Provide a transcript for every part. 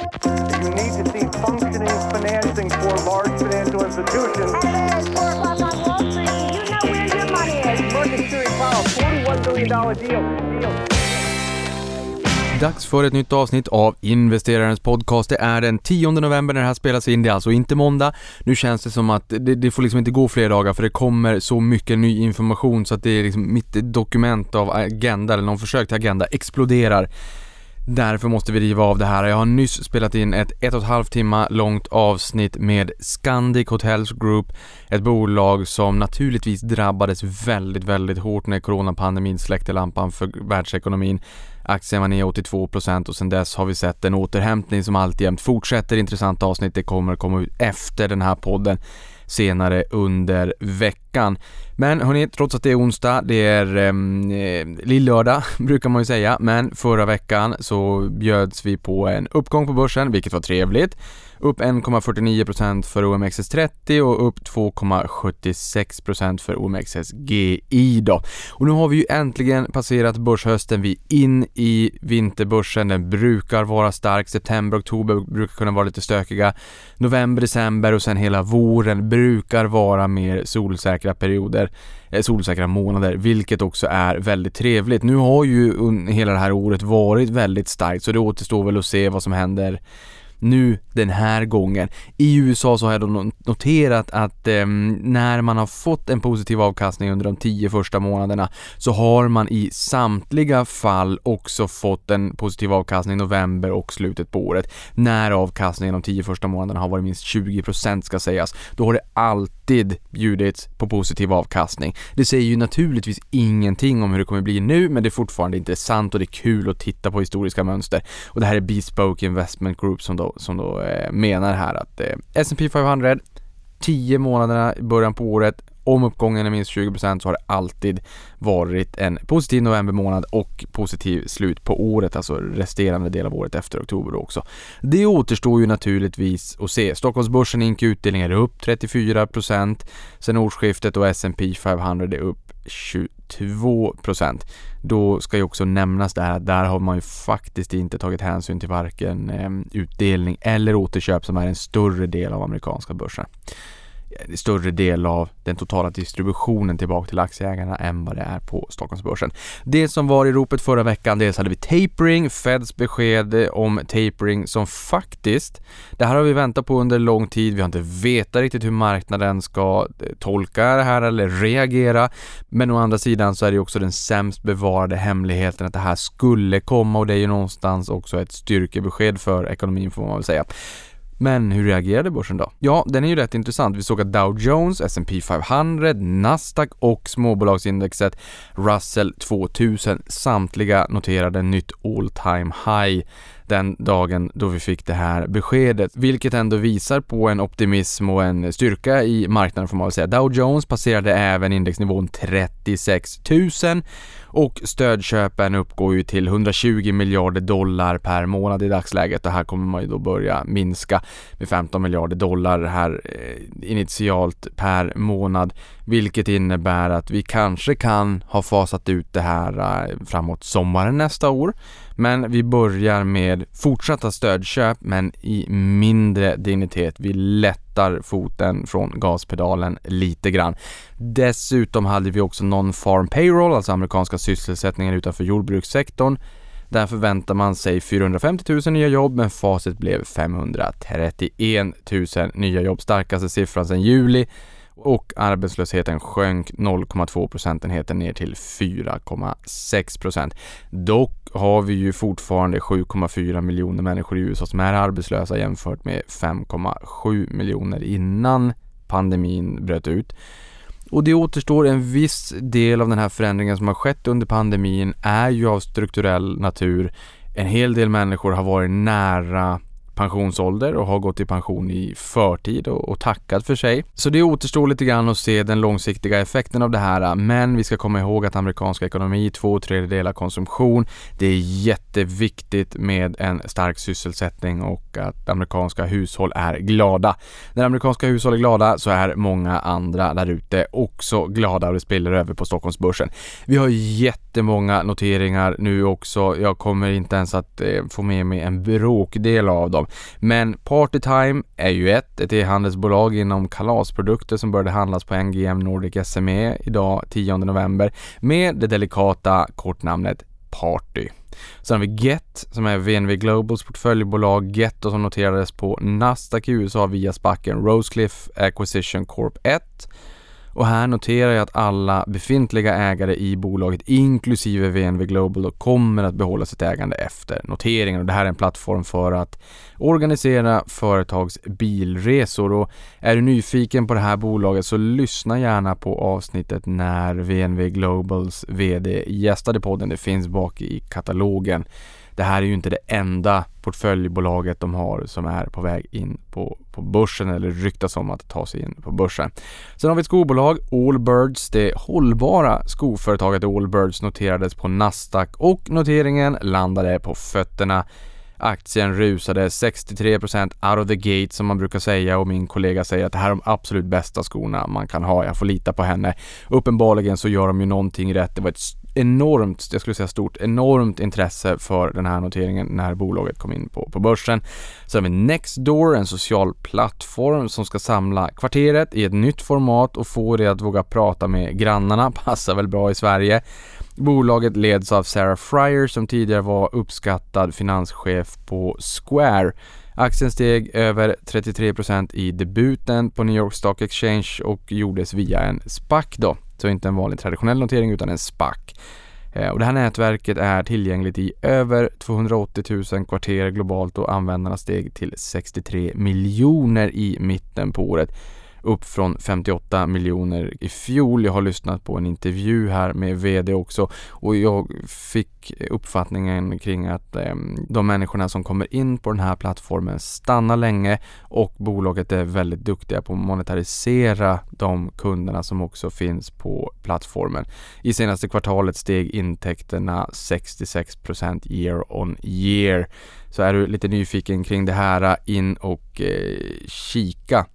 You need to see functioning financing for large financial institutions. Hello, it's 4 o'clock on Wall Street. You know where your money is. Market Security Powell, $41 billion deal. deal. Dags för ett nytt avsnitt av Investerarens podcast. Det är den 10 november när det här spelas in, det är alltså inte måndag. Nu känns det som att det, det får liksom inte gå fler dagar för det kommer så mycket ny information så att det är liksom mitt dokument av agenda, eller någon försök till agenda, exploderar. Därför måste vi riva av det här. Jag har nyss spelat in ett ett och ett halvt timme långt avsnitt med Scandic Hotels Group, ett bolag som naturligtvis drabbades väldigt, väldigt hårt när coronapandemin släckte lampan för världsekonomin. Aktien var ner 82% och sedan dess har vi sett en återhämtning som alltjämt fortsätter. Intressant avsnitt, det kommer komma ut efter den här podden senare under veckan. Men hörni, trots att det är onsdag, det är ehm, eh, lillördag brukar man ju säga, men förra veckan så bjöds vi på en uppgång på börsen, vilket var trevligt. Upp 1,49% för OMXS30 och upp 2,76% för OMXS-GI då. Och nu har vi ju äntligen passerat börshösten, vi är in i vinterbörsen, den brukar vara stark, september, oktober brukar kunna vara lite stökiga. November, december och sen hela våren brukar vara mer solsäkra perioder eh, solsäkra månader, vilket också är väldigt trevligt. Nu har ju hela det här året varit väldigt starkt, så det återstår väl att se vad som händer nu den här gången. I USA så har jag då noterat att eh, när man har fått en positiv avkastning under de tio första månaderna så har man i samtliga fall också fått en positiv avkastning i november och slutet på året. När avkastningen de tio första månaderna har varit minst 20% ska sägas. Då har det alltid bjudits på positiv avkastning. Det säger ju naturligtvis ingenting om hur det kommer bli nu men det är fortfarande intressant och det är kul att titta på historiska mönster. Och det här är Bespoke Investment Group som då som då eh, menar här att eh, S&P 500 10 månaderna i början på året om uppgången är minst 20% så har det alltid varit en positiv november månad och positiv slut på året, alltså resterande del av året efter oktober också. Det återstår ju naturligtvis att se. Stockholmsbörsen inkl utdelningar är upp 34% sen årsskiftet och S&P 500 är upp 22 Då ska ju också nämnas det här att där har man ju faktiskt inte tagit hänsyn till varken eh, utdelning eller återköp som är en större del av amerikanska börsen. Eh, större del av den totala distributionen tillbaka till aktieägarna än vad det är på Stockholmsbörsen. Det som var i ropet förra veckan, dels hade vi tapering, Feds besked eh, om tapering som faktiskt, det här har vi väntat på under lång tid, vi har inte vetat riktigt hur marknaden ska eh, tolka det här eller reagera, men å andra sidan så är det också den sämst bevarade hemligheten att det här skulle komma och det är ju någonstans också ett styrkebesked för ekonomin får man väl säga. Men hur reagerade börsen då? Ja, den är ju rätt intressant. Vi såg att Dow Jones, S&P 500, Nasdaq och småbolagsindexet Russell 2000 samtliga noterade nytt all time high den dagen då vi fick det här beskedet, vilket ändå visar på en optimism och en styrka i marknaden får man väl säga. Dow Jones passerade även indexnivån 36 000 och stödköpen uppgår ju till 120 miljarder dollar per månad i dagsläget och här kommer man ju då börja minska med 15 miljarder dollar här eh, initialt per månad, vilket innebär att vi kanske kan ha fasat ut det här eh, framåt sommaren nästa år. Men vi börjar med fortsatta stödköp men i mindre dignitet. Vi lättar foten från gaspedalen lite grann. Dessutom hade vi också non-farm payroll, alltså amerikanska sysselsättningar utanför jordbrukssektorn. Där förväntar man sig 450 000 nya jobb men facit blev 531 000 nya jobb. Starkaste siffran sedan juli och arbetslösheten sjönk 0,2 procentenheter ner till 4,6 procent. Dock har vi ju fortfarande 7,4 miljoner människor i USA som är arbetslösa jämfört med 5,7 miljoner innan pandemin bröt ut. Och det återstår en viss del av den här förändringen som har skett under pandemin är ju av strukturell natur. En hel del människor har varit nära pensionsålder och har gått i pension i förtid och, och tackat för sig. Så det återstår lite grann att se den långsiktiga effekten av det här. Men vi ska komma ihåg att amerikansk ekonomi, två tredjedelar konsumtion. Det är jätteviktigt med en stark sysselsättning och att amerikanska hushåll är glada. När amerikanska hushåll är glada så är många andra där ute också glada och det spiller över på Stockholmsbörsen. Vi har jättemånga noteringar nu också. Jag kommer inte ens att eh, få med mig en bråkdel av dem. Men Partytime är ju ett, ett e-handelsbolag inom kalasprodukter som började handlas på NGM Nordic SME idag 10 november med det delikata kortnamnet Party. Sen har vi Get som är VNV Globals portföljbolag Get och som noterades på Nasdaq i USA via spacken Rosecliff Acquisition Corp 1 och här noterar jag att alla befintliga ägare i bolaget inklusive VNV Global kommer att behålla sitt ägande efter noteringen. Och det här är en plattform för att organisera företags bilresor. Och är du nyfiken på det här bolaget så lyssna gärna på avsnittet när VNV Globals VD gästade podden. Det finns bak i katalogen det här är ju inte det enda portföljbolaget de har som är på väg in på, på börsen eller ryktas om att ta sig in på börsen. Sen har vi ett skobolag, Allbirds. Det hållbara skoföretaget Allbirds noterades på Nasdaq och noteringen landade på fötterna. Aktien rusade 63% out of the gate som man brukar säga och min kollega säger att det här är de absolut bästa skorna man kan ha. Jag får lita på henne. Uppenbarligen så gör de ju någonting rätt. Det var ett enormt, jag skulle säga stort, enormt intresse för den här noteringen när bolaget kom in på, på börsen. Så har vi Nextdoor, en social plattform som ska samla kvarteret i ett nytt format och få det att våga prata med grannarna. Passar väl bra i Sverige. Bolaget leds av Sarah Fryer som tidigare var uppskattad finanschef på Square. Aktien steg över 33% i debuten på New York Stock Exchange och gjordes via en SPAC då. Så inte en vanlig traditionell notering utan en SPAC. Eh, och det här nätverket är tillgängligt i över 280 000 kvarter globalt och användarna steg till 63 miljoner i mitten på året upp från 58 miljoner i fjol. Jag har lyssnat på en intervju här med VD också och jag fick uppfattningen kring att eh, de människorna som kommer in på den här plattformen stannar länge och bolaget är väldigt duktiga på att monetarisera de kunderna som också finns på plattformen. I senaste kvartalet steg intäkterna 66% year on year. Så är du lite nyfiken kring det här, in och eh, kika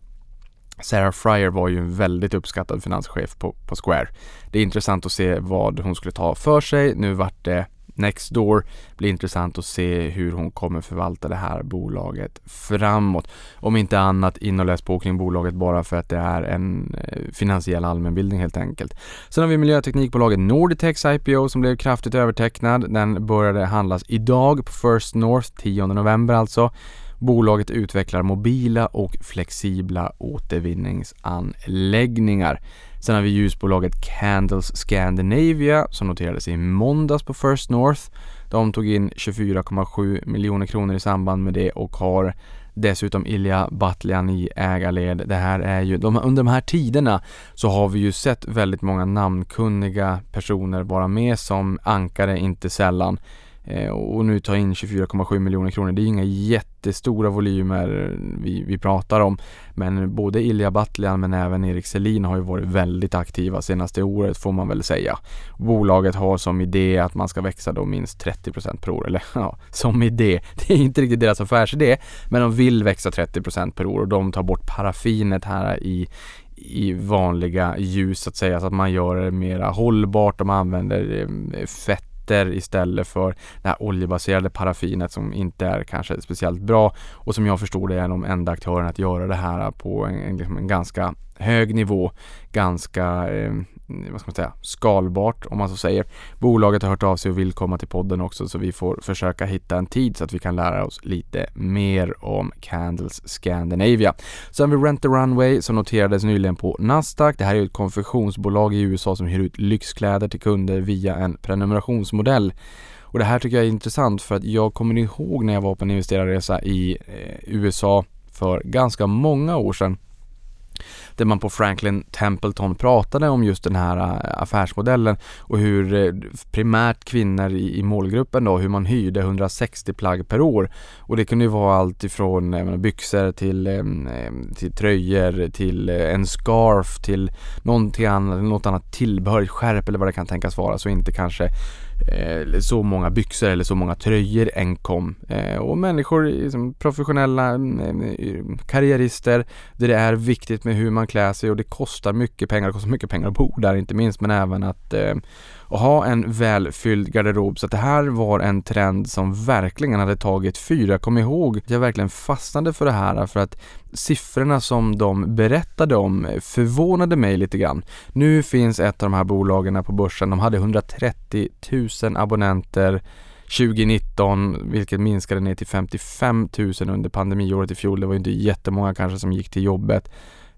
Sarah Fryer var ju en väldigt uppskattad finanschef på, på Square. Det är intressant att se vad hon skulle ta för sig. Nu vart det Nextdoor. Blir intressant att se hur hon kommer förvalta det här bolaget framåt. Om inte annat in och läs på kring bolaget bara för att det är en eh, finansiell allmänbildning helt enkelt. Sen har vi miljöteknikbolaget Norditex IPO som blev kraftigt övertecknad. Den började handlas idag på First North 10 november alltså. Bolaget utvecklar mobila och flexibla återvinningsanläggningar. Sen har vi ljusbolaget Candles Scandinavia som noterades i måndags på First North. De tog in 24,7 miljoner kronor i samband med det och har dessutom Ilja Batljan i ägarled. Det här är ju, de, under de här tiderna så har vi ju sett väldigt många namnkunniga personer vara med som ankare, inte sällan. Eh, och nu ta in 24,7 miljoner kronor. Det är inga jättestora volymer vi, vi pratar om. Men både Ilja Batljan men även Erik Selin har ju varit väldigt aktiva senaste året får man väl säga. Bolaget har som idé att man ska växa då minst 30% per år. Eller ja, som idé. Det är inte riktigt deras affärsidé. Men de vill växa 30% per år och de tar bort paraffinet här i, i vanliga ljus så att säga så att man gör det mera hållbart. De använder eh, fett fetter istället för det här oljebaserade paraffinet som inte är kanske speciellt bra och som jag förstår det är de enda aktörerna att göra det här på en, en, liksom en ganska hög nivå, ganska eh, Eh, vad ska man säga, skalbart om man så säger. Bolaget har hört av sig och vill komma till podden också så vi får försöka hitta en tid så att vi kan lära oss lite mer om Candles Scandinavia. Sen har vi Rent the Runway som noterades nyligen på Nasdaq. Det här är ett konfektionsbolag i USA som hyr ut lyxkläder till kunder via en prenumerationsmodell. Och det här tycker jag är intressant för att jag kommer ihåg när jag var på en investerarresa i eh, USA för ganska många år sedan där man på Franklin Templeton pratade om just den här eh, affärsmodellen och hur eh, primärt kvinnor i, målgruppen då, hur man hyrde 160 plagg per år. Och det kunde ju vara allt ifrån menar, byxor till, till tröjor till eh, en scarf till någonting annat, något annat tillbehör, skärp eller vad det kan tänkas vara. Så inte kanske eh, så många byxor eller så många tröjor enkom. Eh, och människor, liksom, professionella mm, eh, karriärister där det är viktigt med hur man klär sig och det kostar mycket pengar. Det kostar mycket pengar att bo där inte minst men även att eh, och ha en välfylld garderob. Så att det här var en trend som verkligen hade tagit fyra. Jag kommer ihåg att jag verkligen fastnade för det här för att siffrorna som de berättade om förvånade mig lite grann. Nu finns ett av de här bolagen på börsen. De hade 130 000 abonnenter 2019, vilket minskade ner till 55 000 under pandemiåret i fjol. Det var ju inte jättemånga kanske som gick till jobbet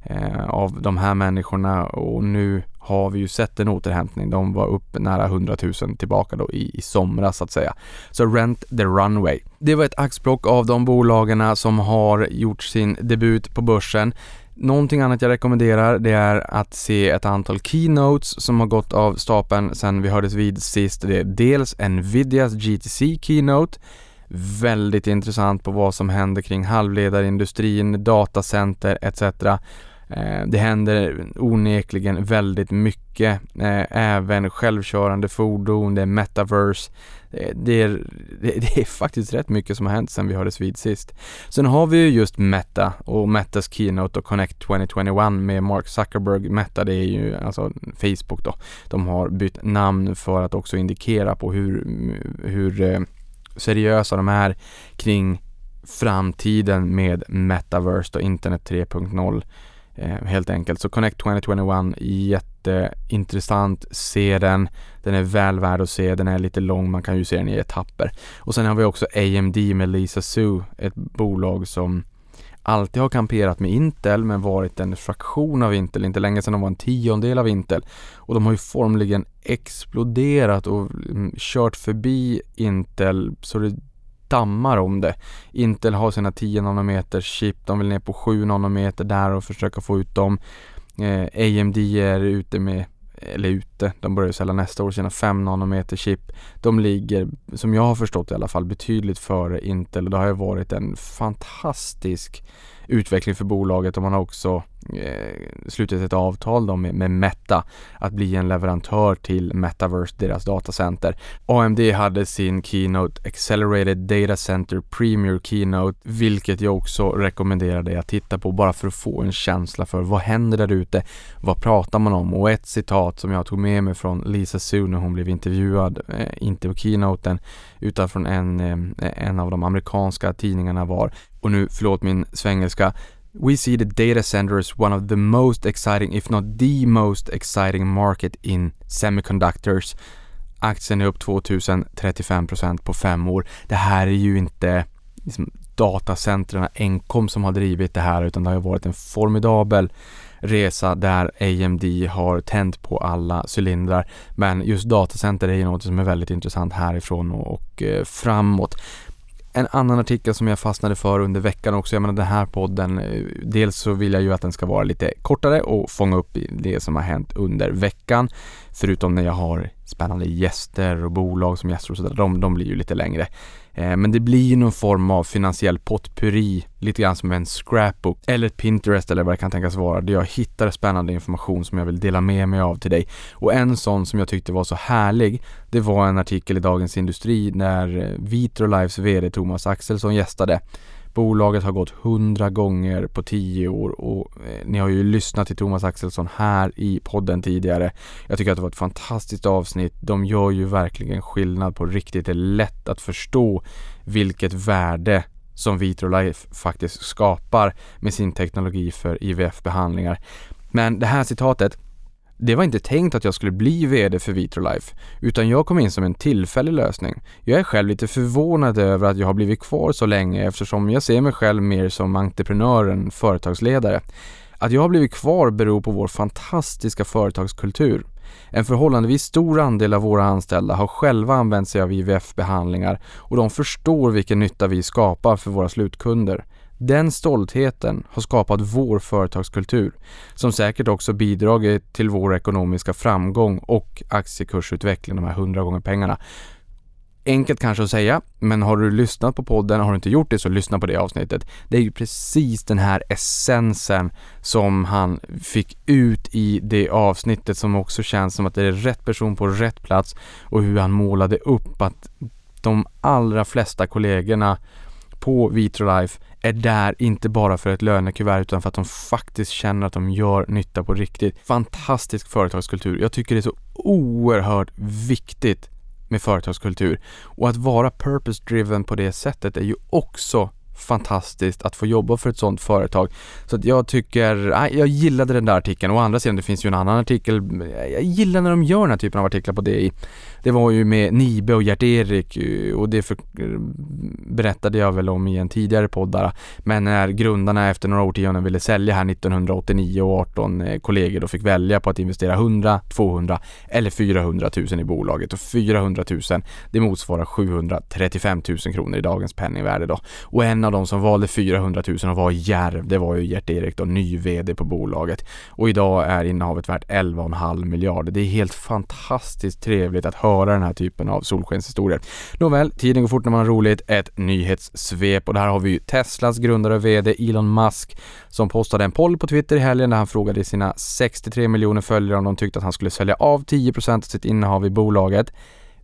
eh, av de här människorna och nu har vi ju sett en återhämtning. De var upp nära 100 000 tillbaka då i, i somras så att säga. Så Rent the Runway. Det var ett axplock av de bolagen som har gjort sin debut på börsen. Någonting annat jag rekommenderar det är att se ett antal keynotes som har gått av stapeln sen vi hördes vid sist. Det är dels Nvidias GTC keynote Väldigt intressant på vad som händer kring halvledarindustrin, datacenter etc. Eh, det händer onekligen väldigt mycket, eh, även självkörande fordon, det är metaverse. Eh, det är, det är faktiskt rätt mycket som har hänt sedan vi hördes vid sist. Sen har vi ju just Meta och Metas Keynote och Connect 2021 med Mark Zuckerberg. Meta det är ju alltså Facebook då. De har bytt namn för att också indikera på hur, hur seriösa de är kring framtiden med Metaverse och internet 3.0 Eh, helt enkelt. Så Connect 2021, jätteintressant. Se den. Den är väl värd att se. Den är lite lång. Man kan ju se den i etapper. Och sen har vi också AMD med Lisa Su, ett bolag som alltid har kamperat med Intel men varit en fraktion av Intel, inte länge sedan de var en tiondel av Intel. Och de har ju formligen exploderat och mm, kört förbi Intel så det dammar om det. Intel har sina 10 nanometer chip, de vill ner på 7 nanometer där och försöka få ut dem. Eh, AMD är ute med eller ute, de börjar sälja nästa år sina 5 nanometer chip. De ligger, som jag har förstått i alla fall, betydligt före Intel och det har ju varit en fantastisk utveckling för bolaget och man har också Eh, slutit ett avtal då med, med, Meta att bli en leverantör till Metaverse, deras datacenter. AMD hade sin Keynote Accelerated Data Center Premier Keynote, vilket jag också rekommenderar dig att titta på bara för att få en känsla för vad händer där ute? Vad pratar man om? Och ett citat som jag tog med mig från Lisa Su när hon blev intervjuad, eh, inte på keynoten, utan från en, eh, en av de amerikanska tidningarna var, och nu förlåt min svengelska, We see the data center as one of the most exciting, if not the most exciting market in semiconductors. Aktien är upp 2035% på fem år. Det här är ju inte liksom, datacentren enkom som har drivit det här utan det har varit en formidabel resa där AMD har tänt på alla cylindrar. Men just datacenter är ju något som är väldigt intressant härifrån och, eh, framåt. En annan artikel som jag fastnade för under veckan också, jag menar den här podden, eh, dels så vill jag ju att den ska vara lite kortare och fånga upp det som har hänt under veckan. Förutom när jag har spännande gäster och bolag som gäster och sådär, de, de blir ju lite längre. Eh, men det blir ju någon form av finansiell potpurri, lite grann som en scrapbook eller ett Pinterest eller vad det kan tänkas vara, där jag hittar spännande information som jag vill dela med mig av till dig. Och en sån som jag tyckte var så härlig, det var en artikel i Dagens Industri när eh, Vitrolifes Vitrolives VD Thomas Axelsson gästade Bolaget har gått 100 gånger på tio år och eh, ni har ju lyssnat till Thomas Axelsson här i podden tidigare. Jag tycker att det var ett fantastiskt avsnitt. De gör ju verkligen skillnad på riktigt. Det är lätt att förstå vilket värde som Vitrolife faktiskt skapar med sin teknologi för IVF-behandlingar. Men det här citatet det var inte tänkt att jag skulle bli VD för Vitrolife, utan jag kom in som en tillfällig lösning. Jag är själv lite förvånad över att jag har blivit kvar så länge eftersom jag ser mig själv mer som entreprenör än företagsledare. Att jag har blivit kvar beror på vår fantastiska företagskultur. En förhållandevis stor andel av våra anställda har själva använt sig av IVF-behandlingar och de förstår vilken nytta vi skapar för våra slutkunder. Den stoltheten har skapat vår företagskultur som säkert också bidragit till vår ekonomiska framgång och aktiekursutveckling, de här 100 gånger pengarna. Enkelt kanske att säga, men har du lyssnat på podden, har du inte gjort det så lyssna på det avsnittet. Det är ju precis den här essensen som han fick ut i det avsnittet som också känns som att det är rätt person på rätt plats och hur han målade upp att de allra flesta kollegorna på Vitrolife är där inte bara för ett lönekuvert utan för att de faktiskt känner att de gör nytta på riktigt. Fantastisk företagskultur. Jag tycker det är så oerhört viktigt med företagskultur och att vara purpose driven på det sättet är ju också fantastiskt att få jobba för ett sådant företag. Så att jag tycker, jag gillade den där artikeln. Å andra sidan, det finns ju en annan artikel. Jag gillar när de gör den här typen av artiklar på DI. Det var ju med Nibe och Gert-Erik eh, och det för, berättade jag väl om i en tidigare podd där. Men när grundarna efter några årtionden ville sälja här 1989 och 18 eh, kollegor då fick välja på att investera 100, 200 eller 400 000 i bolaget och 400 000 det motsvarar 735 000 kronor i dagens penningvärde då. Och en av de som valde 400 000 och var järv, det var ju Gert-Erik då, ny VD på bolaget. Och idag är innehavet värt 11,5 miljarder. Det är helt fantastiskt trevligt att höra den här typen av solskenshistorier. Nåväl, tiden går fort när man har roligt. Ett nyhetssvep och där har vi ju Teslas grundare och VD Elon Musk som postade en poll på Twitter i helgen där han frågade sina 63 miljoner följare om de tyckte att han skulle sälja av 10% av sitt innehav i bolaget.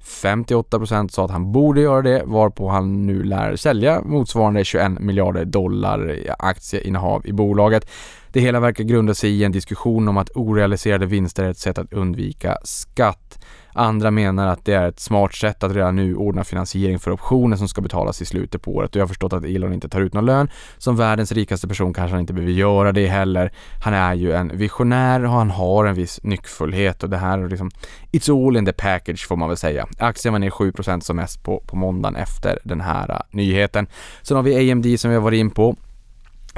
58% sa att han borde göra det varpå han nu lär sälja motsvarande 21 miljarder dollar aktieinnehav i bolaget. Det hela verkar grunda sig i en diskussion om att orealiserade vinster är ett sätt att undvika skatt. Andra menar att det är ett smart sätt att redan nu ordna finansiering för optioner som ska betalas i slutet på året och jag har förstått att Elon inte tar ut någon lön. Som världens rikaste person kanske han inte behöver göra det heller. Han är ju en visionär och han har en viss nyckfullhet och det här är liksom It's all in the package får man väl säga. Aktien var ner 7% som mest på, på måndagen efter den här uh, nyheten. Sen har vi AMD som vi har varit in på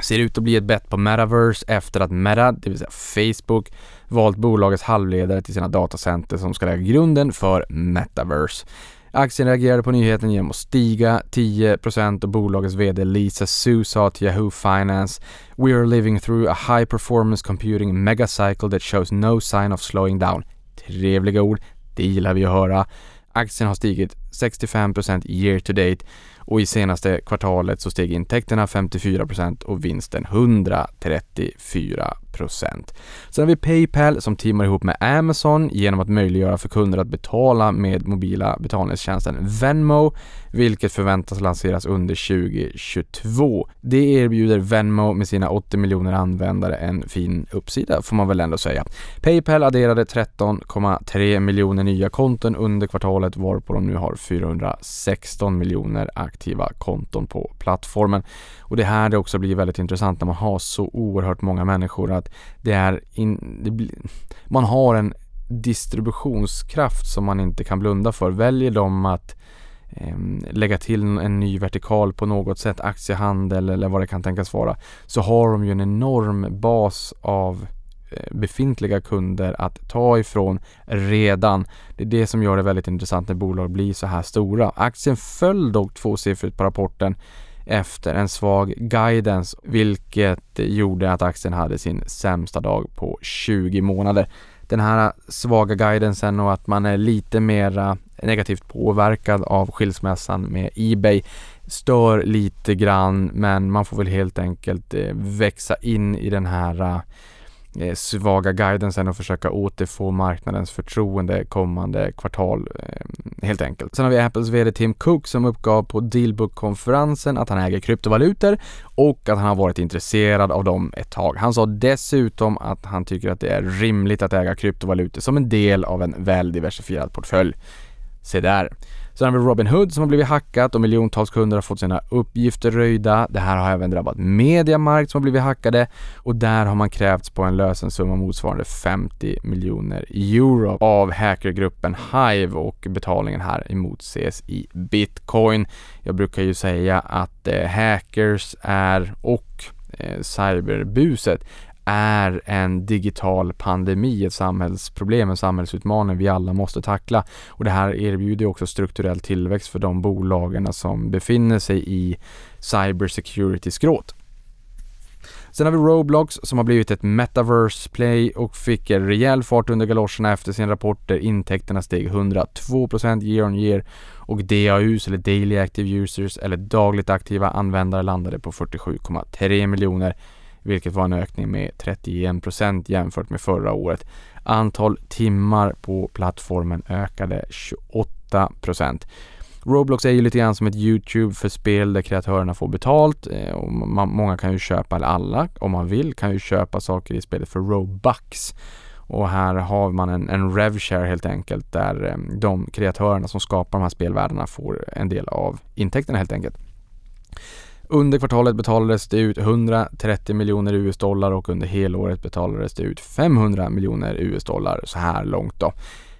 ser ut att bli ett bett på metaverse efter att Meta, det vill säga Facebook, valt bolagets halvledare till sina datacenter som ska lägga grunden för metaverse. Aktien reagerade på nyheten genom att stiga 10% och bolagets VD Lisa Su sa till Yahoo Finance “We are living through a high performance computing megacycle that shows no sign of slowing down”. Trevliga ord, det gillar vi att höra. Aktien har stigit 65% year to date och i senaste kvartalet så steg intäkterna 54% och vinsten 134%. Sen har vi Paypal som teamar ihop med Amazon genom att möjliggöra för kunder att betala med mobila betalningstjänsten Venmo, vilket förväntas lanseras under 2022. Det erbjuder Venmo med sina 80 miljoner användare en fin uppsida får man väl ändå säga. Paypal adderade 13,3 miljoner nya konton under kvartalet varpå de nu har 416 miljoner aktier aktiva konton på plattformen. Och det här det också blir väldigt intressant när man har så oerhört många människor att det är in, det blir, man har en distributionskraft som man inte kan blunda för. Väljer de att eh, lägga till en ny vertikal på något sätt, aktiehandel eller vad det kan tänkas vara, så har de ju en enorm bas av eh, befintliga kunder att ta ifrån redan. Det är det som gör det väldigt intressant när bolag blir så här stora. Aktien föll dock tvåsiffrigt på rapporten efter en svag guidance vilket gjorde att aktien hade sin sämsta dag på 20 månader. Den här svaga guidancen och att man är lite mera negativt påverkad av skilsmässan med Ebay stör lite grann men man får väl helt enkelt eh, växa in i den här eh, Eh, svaga guidancen och försöka återfå marknadens förtroende kommande kvartal eh, helt enkelt. Sen har vi Apples VD Tim Cook som uppgav på Dealbook-konferensen att han äger kryptovalutor och att han har varit intresserad av dem ett tag. Han sa dessutom att han tycker att det är rimligt att äga kryptovalutor som en del av en väl diversifierad portfölj. Se där. Sen har vi Robin Hood som har blivit hackat och miljontals kunder har fått sina uppgifter röjda. Det här har även drabbat Mediamarkt som har blivit hackade och där har man krävts på en lösensumma motsvarande 50 miljoner euro av hackergruppen Hive och betalningen här emotses i bitcoin. Jag brukar ju säga att eh, hackers är och eh, cyberbuset är en digital pandemi, ett samhällsproblem, en samhällsutmaning vi alla måste tackla. Och det här erbjuder också strukturell tillväxt för de bolagen som befinner sig i cybersecurity-skråt. Sen har vi Roblox som har blivit ett metaverse play och fick en rejäl fart under galoscherna efter sin rapport där intäkterna steg 102% year on year och DAUs eller Daily Active Users eller dagligt aktiva användare landade på 47,3 miljoner vilket var en ökning med 31 procent jämfört med förra året. Antal timmar på plattformen ökade 28 procent. Roblox är ju lite grann som ett YouTube för spel där kreatörerna får betalt eh, och man, många kan ju köpa, eller alla om man vill, kan ju köpa saker i spelet för Robux. Och här har man en, en RevShare helt enkelt där eh, de kreatörerna som skapar de här spelvärdena får en del av intäkterna helt enkelt. Under kvartalet betalades det ut 130 miljoner US-dollar och under helåret betalades det ut 500 miljoner US-dollar så här långt då.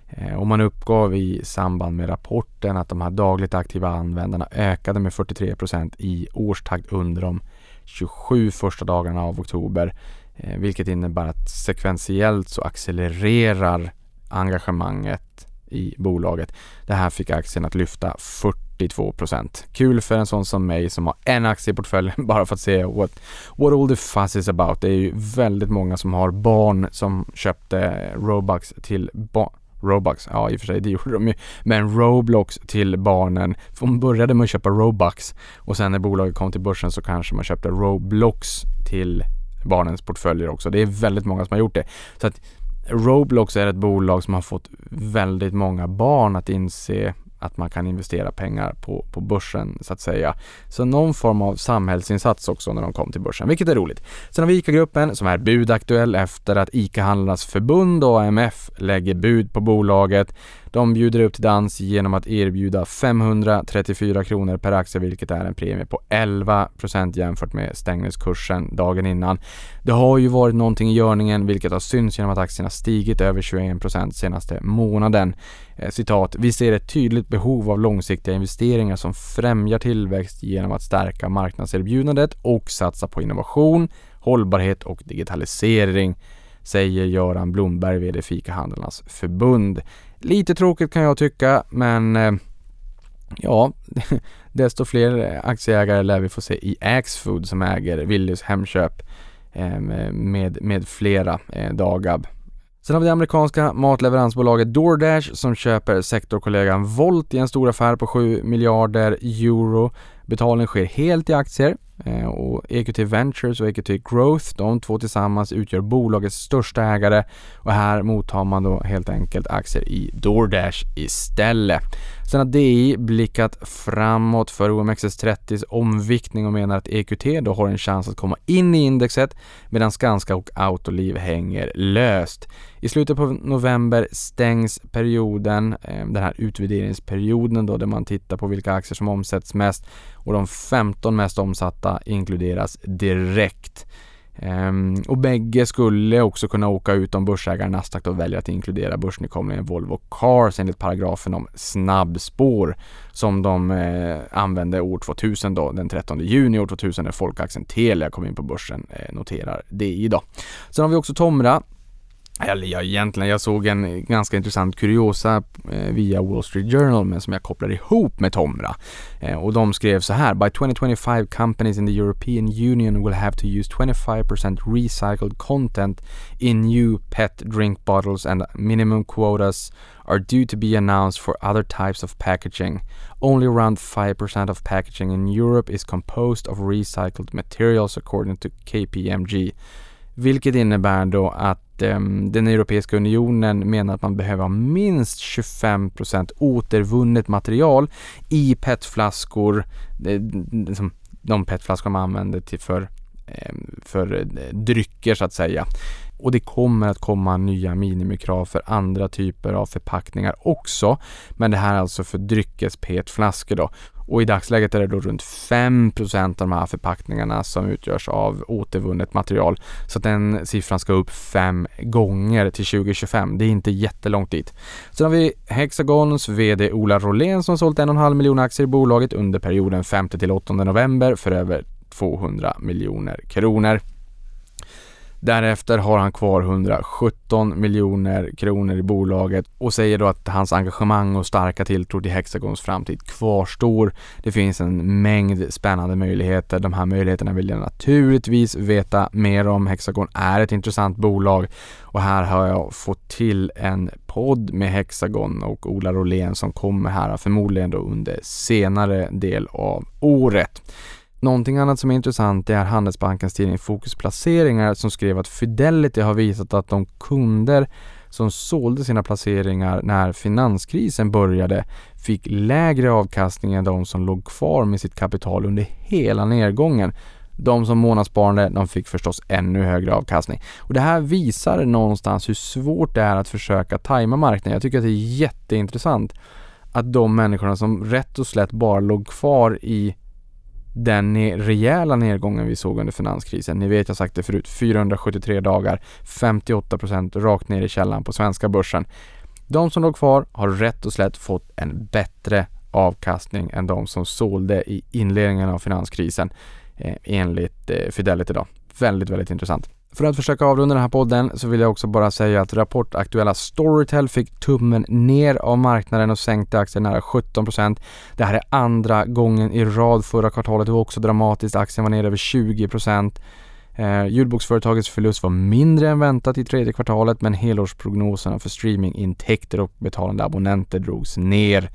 Eh, och man uppgav i samband med rapporten att de här dagligt aktiva användarna ökade med 43% i årstakt under de 27 första dagarna av oktober. Eh, vilket innebär att sekventiellt så accelererar engagemanget i bolaget. Det här fick aktien att lyfta 40 42 Kul för en sån som mig som har en aktie i portföljen bara för att se what, what all the fuss is about. Det är ju väldigt många som har barn som köpte Robux till barn Robux, ja i och för sig det gjorde de ju. Men Roblox till barnen. För De började med att köpa Robux och sen när bolaget kom till börsen så kanske man köpte Roblox till barnens portföljer också. Det är väldigt många som har gjort det. Så att Roblox är ett bolag som har fått väldigt många barn att inse att man kan investera pengar på, på börsen så att säga. Så någon form av samhällsinsats också när de kom till börsen, vilket är roligt. Sen har vi ICA-gruppen som är budaktuell efter att ICA-handlarnas förbund och AMF lägger bud på bolaget. De bjuder upp till dans genom att erbjuda 534 kronor per aktie vilket är en premie på 11% jämfört med stängningskursen dagen innan. Det har ju varit någonting i görningen vilket har synts genom att aktien har stigit över 21% senaste månaden. Eh, citat, vi ser ett tydligt behov av långsiktiga investeringar som främjar tillväxt genom att stärka marknadserbjudandet och satsa på innovation, hållbarhet och digitalisering säger Göran Blomberg, VD Fikahandlarnas förbund. Lite tråkigt kan jag tycka, men eh, ja, desto fler aktieägare lär vi få se i Axfood som äger Willys Hemköp eh, med, med flera, Dagab. Sen har vi det amerikanska matleveransbolaget DoorDash som köper sektorkollegan Volt i en stor affär på 7 miljarder euro. Betalning sker helt i aktier Eh, och EQT Ventures och EQT Growth, de två tillsammans utgör bolagets största ägare och här mottar man då helt enkelt aktier i DoorDash istället. Sen har DI blickat framåt för OMXS30s omviktning och menar att EQT då har en chans att komma in i indexet medan Skanska och Autoliv hänger löst. I slutet på november stängs perioden, eh, den här utvärderingsperioden då där man tittar på vilka aktier som omsätts mest och de 15 mest omsatta inkluderas direkt. Um, och bägge skulle också kunna åka ut om börsägaren Nasdaq då väljer att inkludera börsnykomlingen Volvo Cars enligt paragrafen om snabbspår som de eh, använde år 2000 då, den 13 juni år 2000 när folkaktien Telia kom in på börsen, eh, noterar det idag. Sen har vi också Tomra eller ja, egentligen, jag såg en ganska intressant kuriosa eh, via Wall Street Journal men som jag kopplar ihop med Tomra. Eh, och de skrev så här, By 2025 companies in the European Union will have to use 25% recycled content in new pet drink bottles and minimum quotas are due to be announced for other types of packaging. Only around 5% of packaging in Europe is composed of recycled materials according to KPMG. Vilket innebär då att eh, den Europeiska Unionen menar att man behöver ha minst 25% återvunnet material i petflaskor, eh, liksom de PET-flaskor man använder till för, ehm, eh, för drycker så att säga. Och det kommer att komma nya minimikrav för andra typer av förpackningar också. Men det här är alltså för dryckes-PET-flaskor då. Och i dagsläget är det då runt 5% av de här förpackningarna som utgörs av återvunnet material. Så att den siffran ska upp fem gånger till 2025. Det är inte jättelångt dit. Sen har vi Hexagons VD Ola Rolén som har sålt 1,5 miljoner aktier i bolaget under perioden 5 till 8 november för över 200 miljoner kronor. Därefter har han kvar 117 miljoner kronor i bolaget och säger då att hans engagemang och starka tilltro till Hexagons framtid kvarstår. Det finns en mängd spännande möjligheter. De här möjligheterna vill jag naturligtvis veta mer om. Hexagon är ett intressant bolag och här har jag fått till en podd med Hexagon och Ola Rolén som kommer här förmodligen då under senare del av året. Någonting annat som är intressant är Handelsbankens tidning Fokus placeringar som skrev att Fidelity har visat att de kunder som sålde sina placeringar när finanskrisen började fick lägre avkastning än de som låg kvar med sitt kapital under hela nedgången. De som månadssparande, de fick förstås ännu högre avkastning. Och det här visar någonstans hur svårt det är att försöka tajma marknaden. Jag tycker att det är jätteintressant att de människorna som rätt och slätt bara låg kvar i den rejäla nedgången vi såg under finanskrisen. Ni vet, jag sagt det förut, 473 dagar, 58 procent rakt ner i källan på svenska börsen. De som låg kvar har rätt och slätt fått en bättre avkastning än de som sålde i inledningen av finanskrisen eh, enligt eh, Fidelity idag. Väldigt, väldigt intressant. För att försöka avrunda den här podden så vill jag också bara säga att rapportaktuella Storytel fick tummen ner av marknaden och sänkte aktien nära 17%. Det här är andra gången i rad. Förra kvartalet var också dramatiskt. Aktien var ner över 20%. Eh, ljudboksföretagets förlust var mindre än väntat i tredje kvartalet men helårsprognoserna för streamingintäkter och betalande abonnenter drogs ner.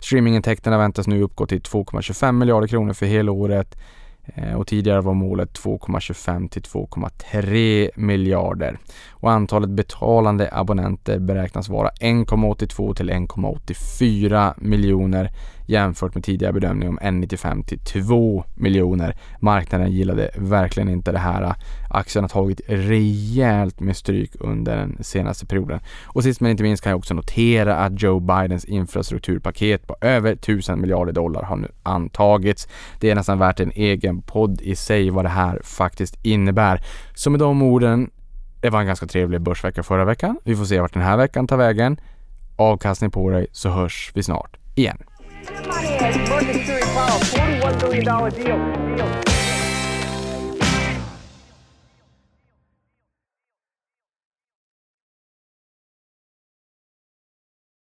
Streamingintäkterna väntas nu uppgå till 2,25 miljarder kronor för helåret Eh, och tidigare var målet 2,25 till 2,3 miljarder. Och antalet betalande abonnenter beräknas vara 1,82 till 1,84 miljoner jämfört med tidigare bedömning om 1,95 till 2 miljoner. Marknaden gillade verkligen inte det här. Aktien har tagit rejält med stryk under den senaste perioden. Och sist men inte minst kan jag också notera att Joe Bidens infrastrukturpaket på över 1000 miljarder dollar har nu antagits. Det är nästan värt en egen podd i sig vad det här faktiskt innebär. Så med de orden, det var en ganska trevlig börsvecka förra veckan. Vi får se vart den här veckan tar vägen. Avkastning på dig så hörs vi snart igen. Emergency Powell, $41 billion deal. deal.